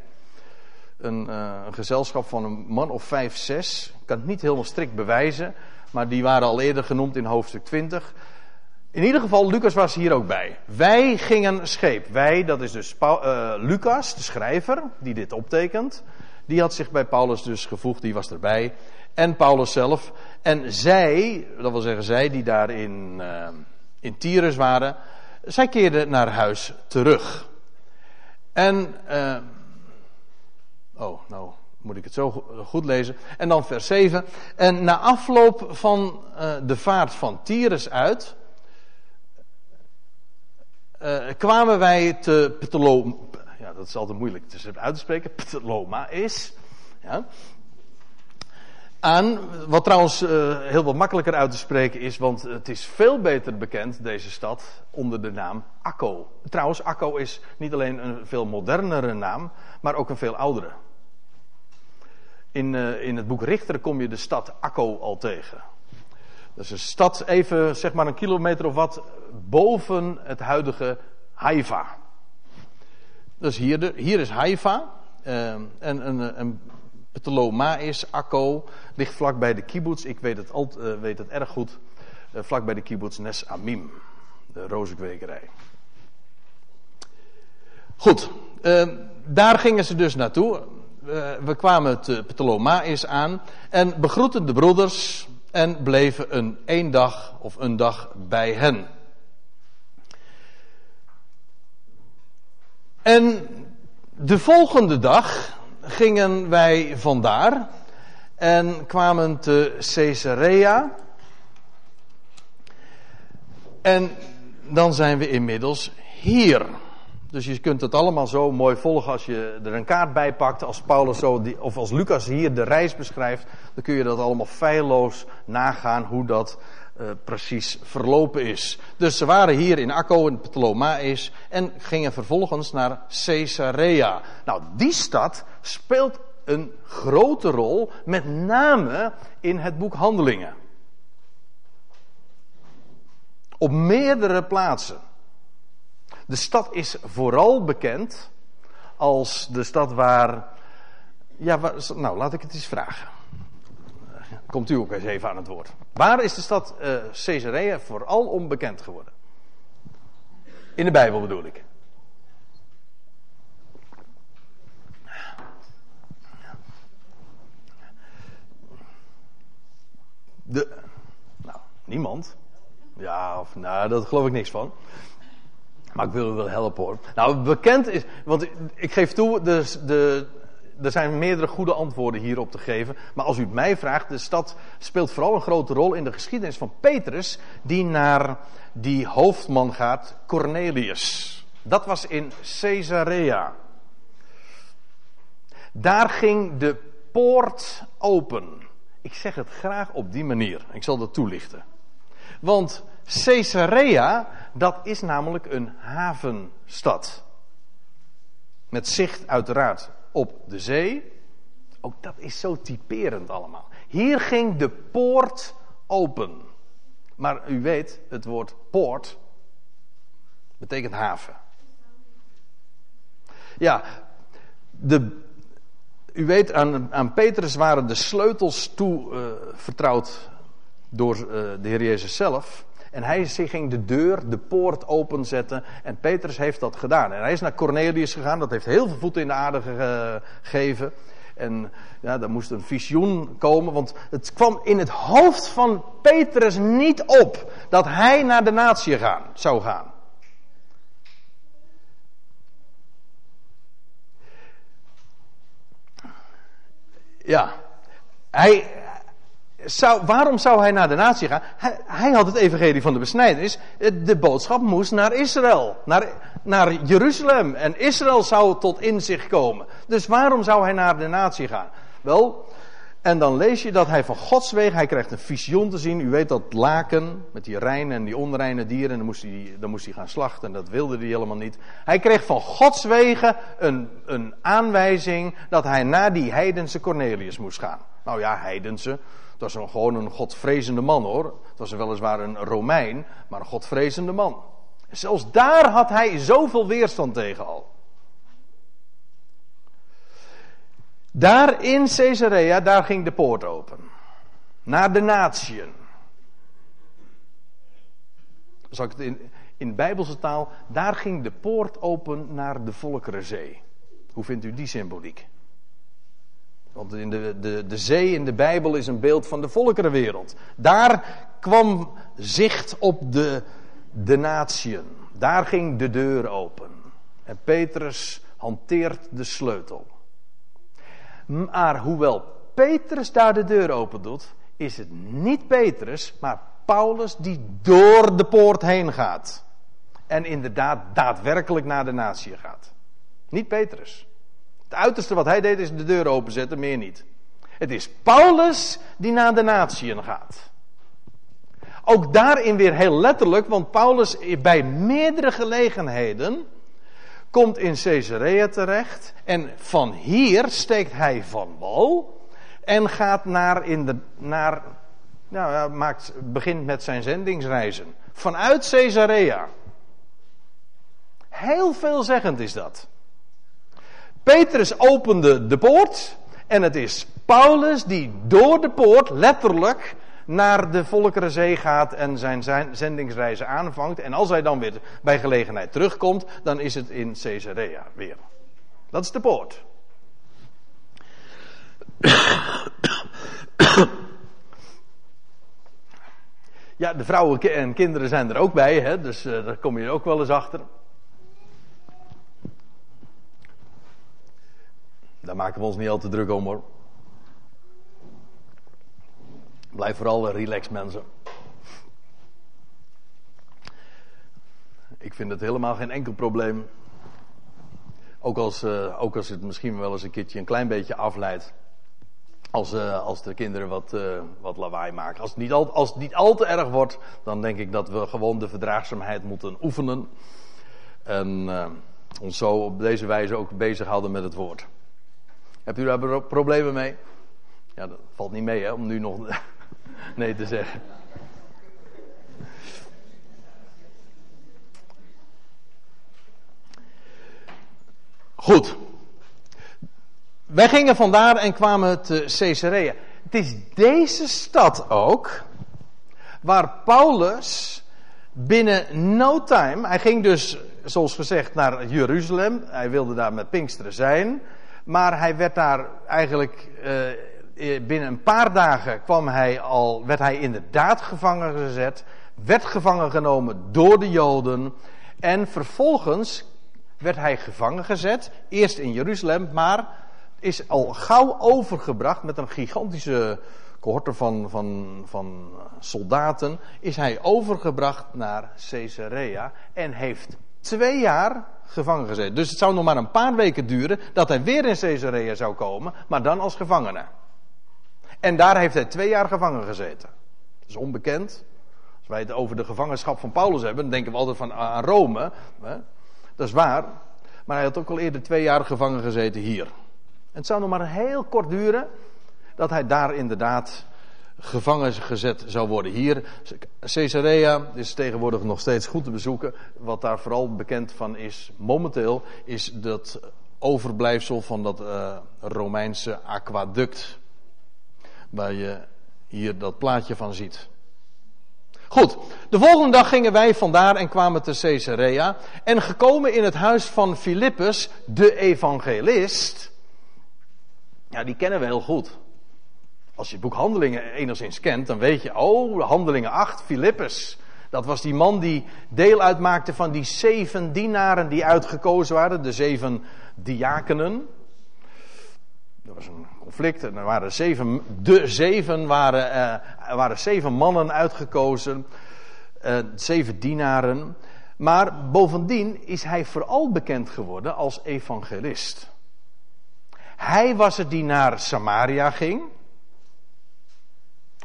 Een, uh, een gezelschap van een man of vijf, zes. Ik kan het niet helemaal strikt bewijzen maar die waren al eerder genoemd in hoofdstuk 20. In ieder geval, Lucas was hier ook bij. Wij gingen scheep. Wij, dat is dus uh, Lucas, de schrijver, die dit optekent. Die had zich bij Paulus dus gevoegd, die was erbij. En Paulus zelf. En zij, dat wil zeggen zij die daar in, uh, in Tyrus waren, zij keerden naar huis terug. En, uh, oh, nou, moet ik het zo goed lezen. En dan vers 7. En na afloop van uh, de vaart van Tyrus uit, uh, kwamen wij te Ptoloma. Ja, dat is altijd moeilijk te uit te spreken. Ptoloma is. Ja. Aan, wat trouwens uh, heel wat makkelijker uit te spreken is, want het is veel beter bekend, deze stad, onder de naam Akko. Trouwens, Akko is niet alleen een veel modernere naam, maar ook een veel oudere. In, uh, in het boek Richter kom je de stad Akko al tegen. Dat is een stad even, zeg maar een kilometer of wat, boven het huidige Haifa. Dus hier, de, hier is Haifa. Uh, en een, een is Akko, ligt vlak bij de kibbutz. Ik weet het, al, weet het erg goed. Uh, de kibbutz Nes Amim. De rozenkwekerij. Goed, daar gingen ze dus naartoe. We kwamen te Ptolemaïs aan en begroetten de broeders en bleven een één dag of een dag bij hen. En de volgende dag gingen wij vandaar en kwamen te Caesarea. En dan zijn we inmiddels hier. Dus je kunt het allemaal zo mooi volgen als je er een kaart bij pakt. Als Paulus zo, die, of als Lucas hier de reis beschrijft, dan kun je dat allemaal feilloos nagaan hoe dat uh, precies verlopen is. Dus ze waren hier in Akko en Ptolemaïs en gingen vervolgens naar Caesarea. Nou, die stad speelt een grote rol, met name in het boek Handelingen. Op meerdere plaatsen. De stad is vooral bekend als de stad waar. Ja, nou laat ik het eens vragen. Komt u ook eens even aan het woord. Waar is de stad uh, Caesarea vooral onbekend geworden? In de Bijbel bedoel ik. De, nou, niemand. Ja, of nou, dat geloof ik niks van. Maar ik wil u wel helpen hoor. Nou, bekend is, want ik geef toe, de, de, er zijn meerdere goede antwoorden hierop te geven. Maar als u het mij vraagt, de stad speelt vooral een grote rol in de geschiedenis van Petrus, die naar die hoofdman gaat, Cornelius. Dat was in Caesarea. Daar ging de poort open. Ik zeg het graag op die manier. Ik zal dat toelichten. Want Caesarea, dat is namelijk een havenstad. Met zicht uiteraard op de zee. Ook dat is zo typerend allemaal. Hier ging de poort open. Maar u weet, het woord poort betekent haven. Ja, de, u weet, aan, aan Petrus waren de sleutels toe uh, vertrouwd door uh, de Heer Jezus zelf. En hij ging de deur, de poort openzetten. En Petrus heeft dat gedaan. En hij is naar Cornelius gegaan. Dat heeft heel veel voeten in de aarde gegeven. En ja, daar moest een visioen komen. Want het kwam in het hoofd van Petrus niet op dat hij naar de natie gaan, zou gaan. Ja, hij, waarom zou hij naar de natie gaan? Hij, hij, had het evangelie van de besnijdenis. De boodschap moest naar Israël, naar, naar Jeruzalem. En Israël zou tot inzicht komen. Dus waarom zou hij naar de natie gaan? Wel, en dan lees je dat hij van Gods wegen, hij krijgt een visioen te zien. U weet dat laken met die reine en die onreine dieren. En dan moest hij, dan moest hij gaan slachten en dat wilde hij helemaal niet. Hij kreeg van Gods wegen een, een aanwijzing dat hij naar die heidense Cornelius moest gaan. Nou ja, heidense. Was een, gewoon een godvrezende man hoor. Het was weliswaar een Romein, maar een godvrezende man. zelfs daar had hij zoveel weerstand tegen al. Daar in Caesarea, daar ging de poort open. Naar de natieën. Zal ik het in, in Bijbelse taal, daar ging de poort open naar de Volkerenzee. Hoe vindt u die symboliek? Want in de, de, de zee in de Bijbel is een beeld van de volkerenwereld. Daar kwam zicht op de, de natieën. Daar ging de deur open. En Petrus hanteert de sleutel. Maar hoewel Petrus daar de deur open doet, is het niet Petrus, maar Paulus die door de poort heen gaat. En inderdaad daadwerkelijk naar de natie gaat. Niet Petrus. Het uiterste wat hij deed is de deur openzetten, meer niet. Het is Paulus die naar de natieën gaat. Ook daarin weer heel letterlijk, want Paulus bij meerdere gelegenheden komt in Caesarea terecht en van hier steekt hij van wal en gaat naar, in de, naar nou, maakt, begint met zijn zendingsreizen. Vanuit Caesarea. Heel veelzeggend is dat. Petrus opende de poort en het is Paulus die door de poort letterlijk naar de Volkerenzee gaat en zijn zendingsreizen aanvangt. En als hij dan weer bij gelegenheid terugkomt, dan is het in Caesarea weer. Dat is de poort. Ja, de vrouwen en kinderen zijn er ook bij, hè? dus uh, daar kom je ook wel eens achter. Daar maken we ons niet al te druk om hoor. Blijf vooral relaxed mensen. Ik vind het helemaal geen enkel probleem. Ook als, uh, ook als het misschien wel eens een keertje een klein beetje afleidt. Als, uh, als de kinderen wat, wat lawaai maken. Als niet al, als het niet al te erg wordt, dan denk ik dat we gewoon de verdraagzaamheid moeten oefenen. En ons zo op deze wijze ook bezighouden met het woord. Hebt u daar problemen mee? Ja, dat valt niet mee hè, om nu nog [laughs] nee te zeggen. Goed. Wij gingen vandaar en kwamen te Caesarea. Het is deze stad ook waar Paulus binnen no time, hij ging dus zoals gezegd naar Jeruzalem, hij wilde daar met Pinksteren zijn, maar hij werd daar eigenlijk uh, binnen een paar dagen kwam hij al, werd hij inderdaad gevangen gezet, werd gevangen genomen door de Joden en vervolgens werd hij gevangen gezet, eerst in Jeruzalem, maar is al gauw overgebracht met een gigantische cohorte van, van, van soldaten, is hij overgebracht naar Caesarea en heeft twee jaar gevangen gezeten. Dus het zou nog maar een paar weken duren dat hij weer in Caesarea zou komen, maar dan als gevangene. En daar heeft hij twee jaar gevangen gezeten. Dat is onbekend. Als wij het over de gevangenschap van Paulus hebben, dan denken we altijd van aan Rome. Dat is waar. Maar hij had ook al eerder twee jaar gevangen gezeten hier. Het zou nog maar heel kort duren dat hij daar inderdaad gevangen gezet zou worden. Hier, Caesarea is tegenwoordig nog steeds goed te bezoeken. Wat daar vooral bekend van is, momenteel, is dat overblijfsel van dat uh, Romeinse aquaduct. Waar je hier dat plaatje van ziet. Goed, de volgende dag gingen wij vandaar en kwamen te Caesarea. En gekomen in het huis van Filippus, de evangelist. Ja, die kennen we heel goed. Als je het boek Handelingen enigszins kent, dan weet je, oh, Handelingen 8, Filippus. Dat was die man die deel uitmaakte van die zeven dienaren die uitgekozen waren, de zeven diakenen. Er was een conflict en er waren zeven, de zeven waren, uh, waren zeven mannen uitgekozen, uh, zeven dienaren. Maar bovendien is hij vooral bekend geworden als evangelist. Hij was het die naar Samaria ging.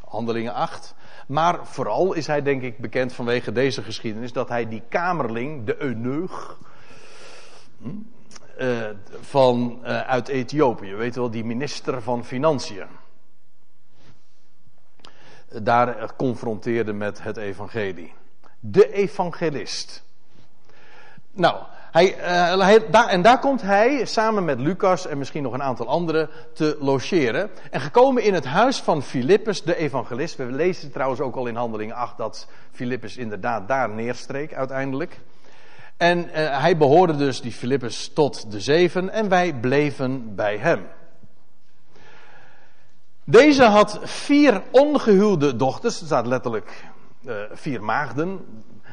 Handelingen 8. Maar vooral is hij denk ik bekend vanwege deze geschiedenis dat hij die kamerling, de eunuch, uh, van, uh, uit Ethiopië, weet wel, die minister van Financiën, daar confronteerde met het evangelie. De evangelist. Nou, hij, daar, en daar komt hij samen met Lucas en misschien nog een aantal anderen te logeren. En gekomen in het huis van Filippus, de evangelist. We lezen trouwens ook al in Handelingen 8 dat Filippus inderdaad daar neerstreek uiteindelijk. En uh, hij behoorde dus, die Filippus, tot de zeven en wij bleven bij hem. Deze had vier ongehuwde dochters, er staat letterlijk uh, vier maagden.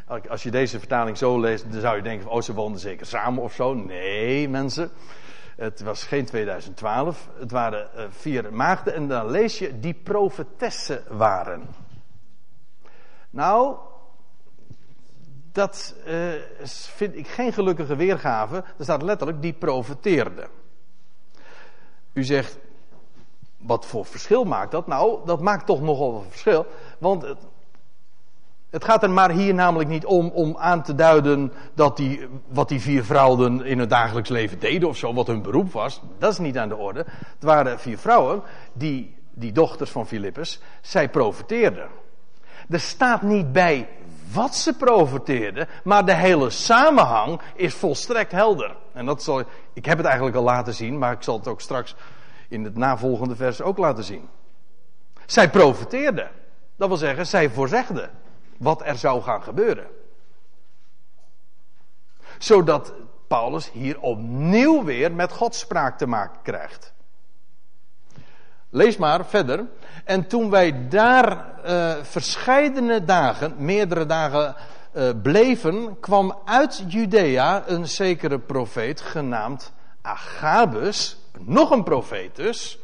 Als je deze vertaling zo leest, dan zou je denken: oh, ze woonden zeker samen of zo. Nee, mensen. Het was geen 2012, het waren uh, vier maagden en dan lees je die profetessen waren. Nou, dat uh, vind ik geen gelukkige weergave. Er staat letterlijk die profeteerde. U zegt, wat voor verschil maakt dat? Nou, dat maakt toch nogal een verschil. Want het gaat er maar hier namelijk niet om om aan te duiden dat die, wat die vier vrouwen in het dagelijks leven deden of zo, wat hun beroep was. Dat is niet aan de orde. Het waren vier vrouwen, die, die dochters van Filippus, zij profeteerden. Er staat niet bij wat ze profeteerden, maar de hele samenhang is volstrekt helder. En dat zal, ik heb het eigenlijk al laten zien, maar ik zal het ook straks in het navolgende vers ook laten zien. Zij profeteerden. Dat wil zeggen, zij voorzegden wat er zou gaan gebeuren. Zodat Paulus hier opnieuw weer met Godspraak te maken krijgt. Lees maar verder. En toen wij daar uh, verscheidene dagen, meerdere dagen uh, bleven, kwam uit Judea een zekere profeet genaamd Agabus, nog een profeet dus.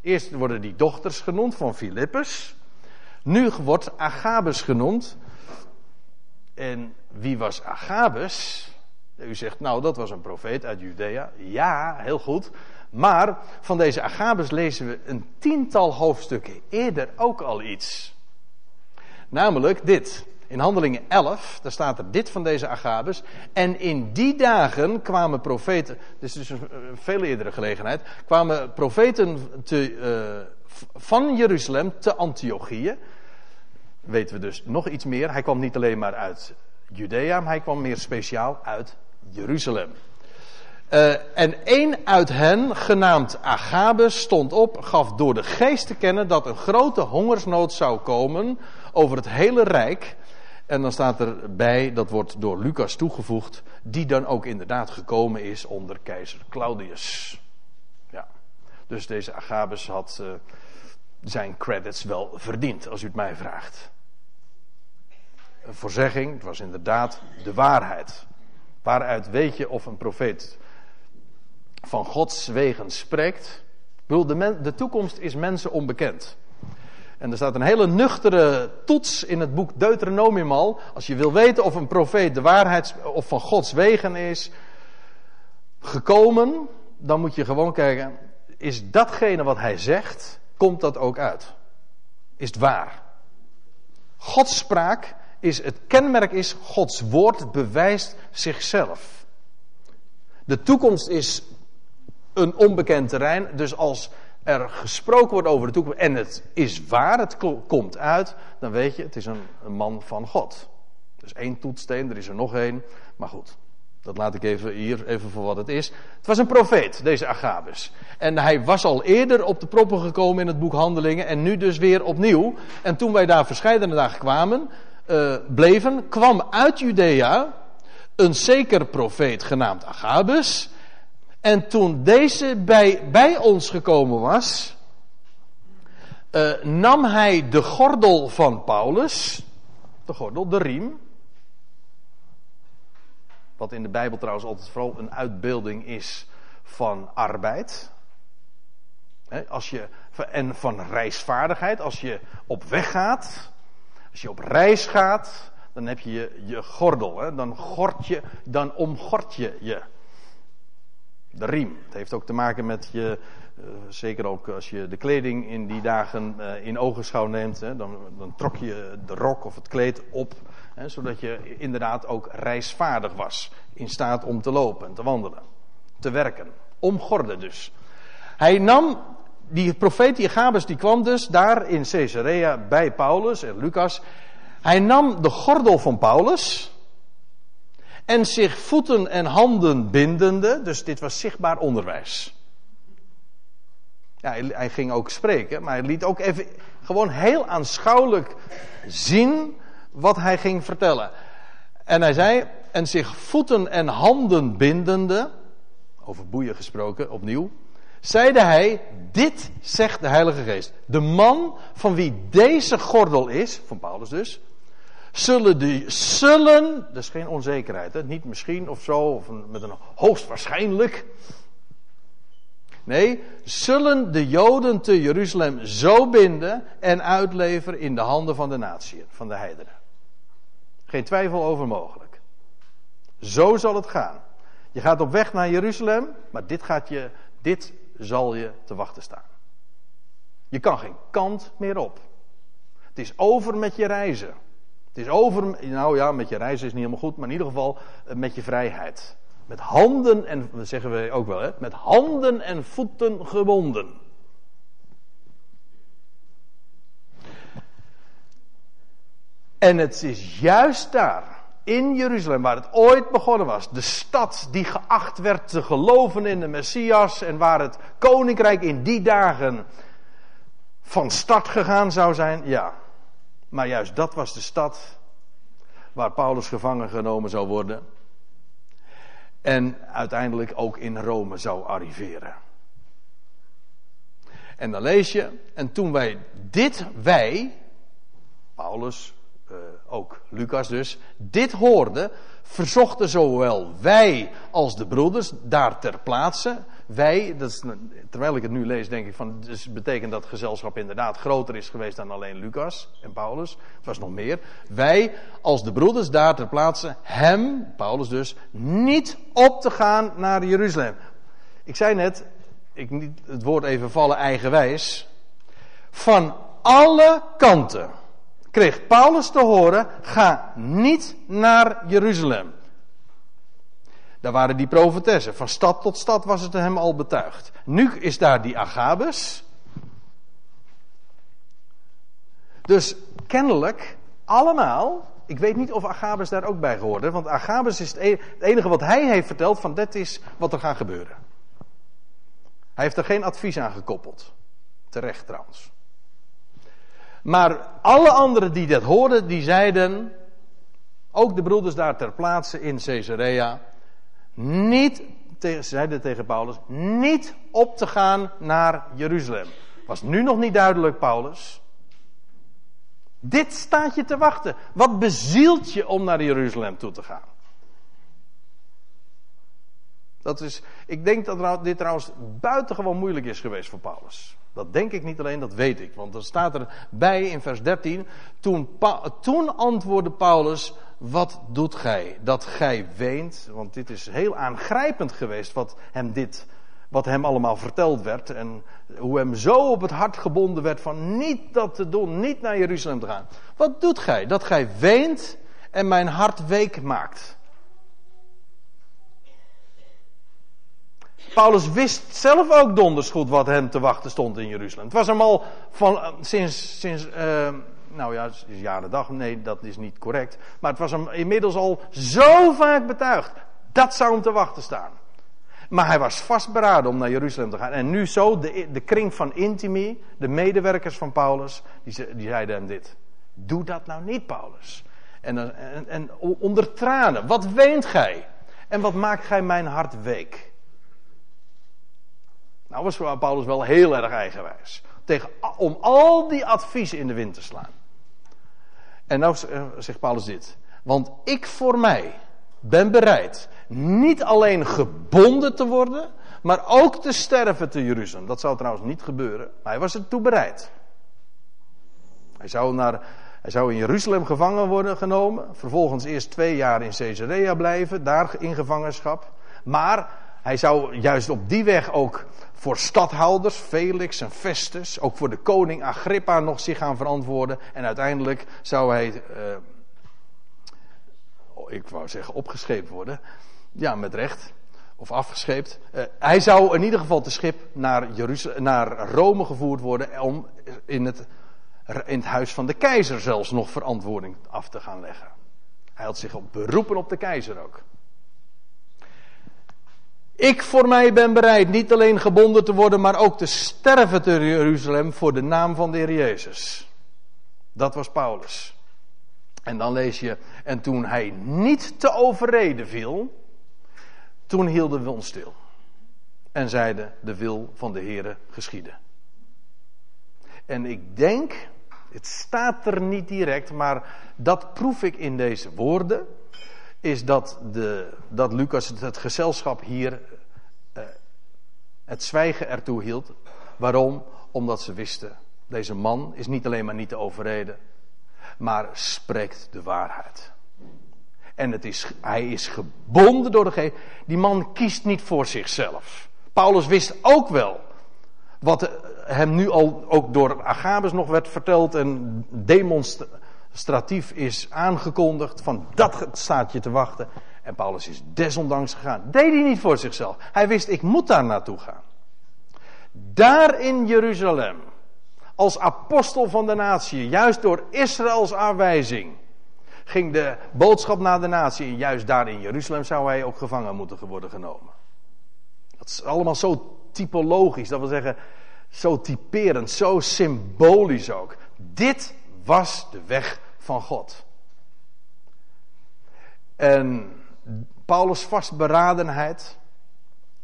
Eerst worden die dochters genoemd van Filippus. Nu wordt Agabus genoemd. En wie was Agabus? U zegt, nou, dat was een profeet uit Judea. Ja, heel goed. Maar van deze Agabus lezen we een tiental hoofdstukken eerder ook al iets. Namelijk dit. In Handelingen 11, daar staat er dit van deze Agabus. En in die dagen kwamen profeten, dit is dus een veel eerdere gelegenheid, kwamen profeten te, uh, van Jeruzalem te Antiochieën. Weten we dus nog iets meer. Hij kwam niet alleen maar uit Judea, maar hij kwam meer speciaal uit Jeruzalem. Uh, en één uit hen, genaamd Agabus, stond op, gaf door de geest te kennen dat een grote hongersnood zou komen over het hele rijk. En dan staat erbij, dat wordt door Lucas toegevoegd, die dan ook inderdaad gekomen is onder keizer Claudius. Ja. Dus deze Agabus had uh, zijn credits wel verdiend, als u het mij vraagt. Voorzegging, het was inderdaad de waarheid. Waaruit weet je of een profeet van Gods wegen spreekt? de, de toekomst is mensen onbekend. En er staat een hele nuchtere toets in het boek Deuteronomium al. Als je wil weten of een profeet de waarheid of van Gods wegen is gekomen, dan moet je gewoon kijken, is datgene wat hij zegt, komt dat ook uit? Is het waar? Gods spraak is, het kenmerk is, Gods woord bewijst zichzelf. De toekomst is een onbekend terrein, dus als er gesproken wordt over de toekomst en het is waar, het komt uit, dan weet je, het is een, man van God. Dus één toetsteen, er is er nog één, maar goed. Dat laat ik even hier even voor wat het is. Het was een profeet, deze Agabus. En hij was al eerder op de proppen gekomen in het boek Handelingen en nu dus weer opnieuw. En toen wij daar verscheidene dagen kwamen, uh, bleven, kwam uit Judea een zeker profeet genaamd Agabus. En toen deze bij, bij ons gekomen was, uh, nam hij de gordel van Paulus, de gordel, de riem. Wat in de Bijbel trouwens altijd vooral een uitbeelding is van arbeid. als je, en van reisvaardigheid. Als je op weg gaat, als je op reis gaat, dan heb je je, gordel. Hè? Dan gort je, dan omgort je je de riem. Het heeft ook te maken met je, uh, zeker ook als je de kleding in die dagen uh, in ogenschouw neemt, hè, dan, dan, trok je de rok of het kleed op, hè, zodat je inderdaad ook reisvaardig was, in staat om te lopen en te wandelen, te werken, omgorden dus. Hij nam, die profeet die Agabus, die kwam dus daar in Caesarea bij Paulus en Lucas. Hij nam de gordel van Paulus, en zich voeten en handen bindende, dus dit was zichtbaar onderwijs. Ja, hij, ging ook spreken, maar hij liet ook even gewoon heel aanschouwelijk zien wat hij ging vertellen. En hij zei, en zich voeten en handen bindende, over boeien gesproken opnieuw, zeide hij, dit zegt de Heilige Geest. De man van wie deze gordel is, van Paulus dus, zullen die, zullen, dat is geen onzekerheid, hè? niet misschien of zo, of met een hoogstwaarschijnlijk. Nee, zullen de Joden te Jeruzalem zo binden en uitleveren in de handen van de natie, van de heidenen. Geen twijfel over mogelijk. Zo zal het gaan. Je gaat op weg naar Jeruzalem, maar dit, gaat je, dit zal je te wachten staan. Je kan geen kant meer op. Het is over met je reizen. Het is over, nou ja, met je reizen is niet helemaal goed, maar in ieder geval eh, met je vrijheid. Met handen en, dat zeggen we ook wel, hè, met handen en voeten gebonden. En het is juist daar, in Jeruzalem, waar het ooit begonnen was. De stad die geacht werd te geloven in de Messias en waar het koninkrijk in die dagen van start gegaan zou zijn. Ja, maar juist dat was de stad waar Paulus gevangen genomen zou worden. En uiteindelijk ook in Rome zou arriveren. En dan lees je, en toen wij dit, wij, Paulus, ook Lucas dus, dit hoorden, verzochten zowel wij als de broeders daar ter plaatse. Wij, dat is, terwijl ik het nu lees, denk ik van, dus betekent dat gezelschap inderdaad groter is geweest dan alleen Lucas en Paulus. Het was nog meer. Wij als de broeders daar ter plaatse, hem, Paulus dus, niet op te gaan naar Jeruzalem. Ik zei net, ik niet het woord even vallen eigenwijs. Van alle kanten kreeg Paulus te horen: ga niet naar Jeruzalem. Daar waren die profetessen. Van stad tot stad was het hem al betuigd. Nu is daar die Agabus. Dus kennelijk allemaal. Ik weet niet of Agabus daar ook bij gehoord heeft. Want Agabus is e-, het enige wat hij heeft verteld van dit is wat er gaat gebeuren. Hij heeft er geen advies aan gekoppeld. Terecht trouwens. Maar alle anderen die dat hoorden, die zeiden, ook de broeders daar ter plaatse in Caesarea, niet, zeiden tegen Paulus, niet op te gaan naar Jeruzalem. Was nu nog niet duidelijk, Paulus. Dit staat je te wachten. Wat bezielt je om naar Jeruzalem toe te gaan? Dat is, ik denk dat dit trouwens buitengewoon moeilijk is geweest voor Paulus. Dat denk ik niet alleen, dat weet ik. Want er staat erbij in vers 13. Toen, toen antwoordde Paulus: Wat doet gij? Dat gij weent. Want dit is heel aangrijpend geweest wat hem dit. Wat hem allemaal verteld werd. En hoe hem zo op het hart gebonden werd van niet dat te doen, niet naar Jeruzalem te gaan. Wat doet gij? Dat gij weent en mijn hart week maakt. Paulus wist zelf ook donders goed wat hem te wachten stond in Jeruzalem. Het was hem al van, eh, sinds, sinds uh, nou ja, jaren dag, nee, dat is niet correct. Maar het was hem inmiddels al zo vaak betuigd. Dat zou hem te wachten staan. Maar hij was vastberaden om naar Jeruzalem te gaan. En nu zo, de, de kring van Intimi, de medewerkers van Paulus, die, die zeiden hem dit. Doe dat nou niet, Paulus. En, en, en onder tranen, wat weent gij? En wat maakt gij mijn hart week? Nou was Paulus wel heel erg eigenwijs. Tegen, om al die adviezen in de wind te slaan. En nou zegt Paulus dit. Want ik voor mij ben bereid niet alleen gebonden te worden, maar ook te sterven te Jeruzalem. Dat zou trouwens niet gebeuren, maar hij was er toe bereid. Hij zou, naar, hij zou in Jeruzalem gevangen worden genomen, vervolgens eerst twee jaar in Caesarea blijven, daar in gevangenschap. Maar hij zou juist op die weg ook voor stadhouders, Felix en Festus, ook voor de koning Agrippa nog zich gaan verantwoorden. En uiteindelijk zou hij, uh, ik wou zeggen opgescheept worden, ja met recht, of afgescheept. Uh, hij zou in ieder geval te schip naar, naar Rome gevoerd worden om in het, in het huis van de keizer zelfs nog verantwoording af te gaan leggen. Hij had zich op beroepen op de keizer ook. Ik voor mij ben bereid niet alleen gebonden te worden, maar ook te sterven te Jeruzalem voor de naam van de Heer Jezus. Dat was Paulus. En dan lees je, en toen hij niet te overreden viel, toen hielden we ons stil. En zeiden, de wil van de Heere geschieden. En ik denk, het staat er niet direct, maar dat proef ik in deze woorden is dat, de, dat Lucas het gezelschap hier uh, het zwijgen ertoe hield. Waarom? Omdat ze wisten, deze man is niet alleen maar niet te overreden, maar spreekt de waarheid. En het is, hij is gebonden door de geest. Die man kiest niet voor zichzelf. Paulus wist ook wel wat hem nu al ook door Agabus nog werd verteld en demonstratief is aangekondigd. Van dat staat je te wachten. En Paulus is desondanks gegaan. Deed hij niet voor zichzelf. Hij wist, ik moet daar naartoe gaan. Daar in Jeruzalem. Als apostel van de natie. Juist door Israëls aanwijzing. Ging de boodschap naar de natie. En juist daar in Jeruzalem zou hij ook gevangen moeten worden genomen. Dat is allemaal zo typologisch. Dat wil zeggen, zo typerend, zo symbolisch ook. Dit was de weg van God. En Paulus' vastberadenheid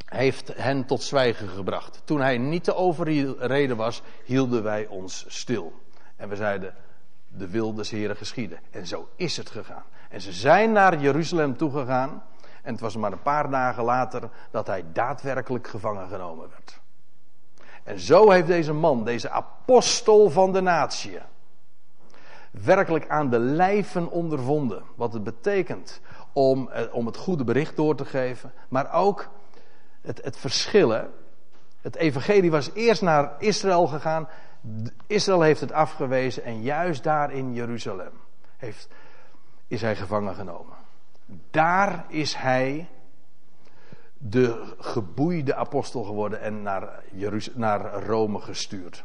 heeft hen tot zwijgen gebracht. Toen hij niet te overreden was, hielden wij ons stil. En we zeiden, de wil des Heren geschieden. En zo is het gegaan. En ze zijn naar Jeruzalem toegegaan. En het was maar een paar dagen later dat hij daadwerkelijk gevangen genomen werd. En zo heeft deze man, deze apostel van de natie, werkelijk aan de lijven ondervonden wat het betekent om, eh, om het goede bericht door te geven, maar ook het, het verschillen. Het evangelie was eerst naar Israël gegaan, Israël heeft het afgewezen en juist daar in Jeruzalem heeft, is hij gevangen genomen. Daar is hij de geboeide apostel geworden en naar, naar Rome gestuurd.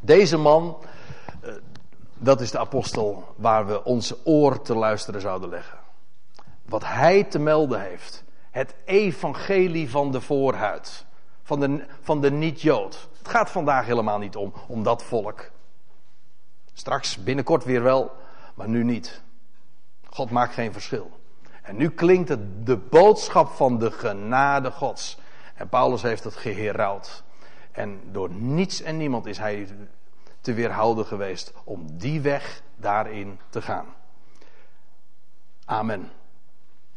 Deze man, eh, dat is de apostel waar we onze oor te luisteren zouden leggen. Wat hij te melden heeft. Het evangelie van de voorhuid. Van de, van de niet-Jood. Het gaat vandaag helemaal niet om, om dat volk. Straks binnenkort weer wel, maar nu niet. God maakt geen verschil. En nu klinkt het de boodschap van de genade Gods. En Paulus heeft het geherouwd. En door niets en niemand is hij te weerhouden geweest om die weg daarin te gaan. Amen.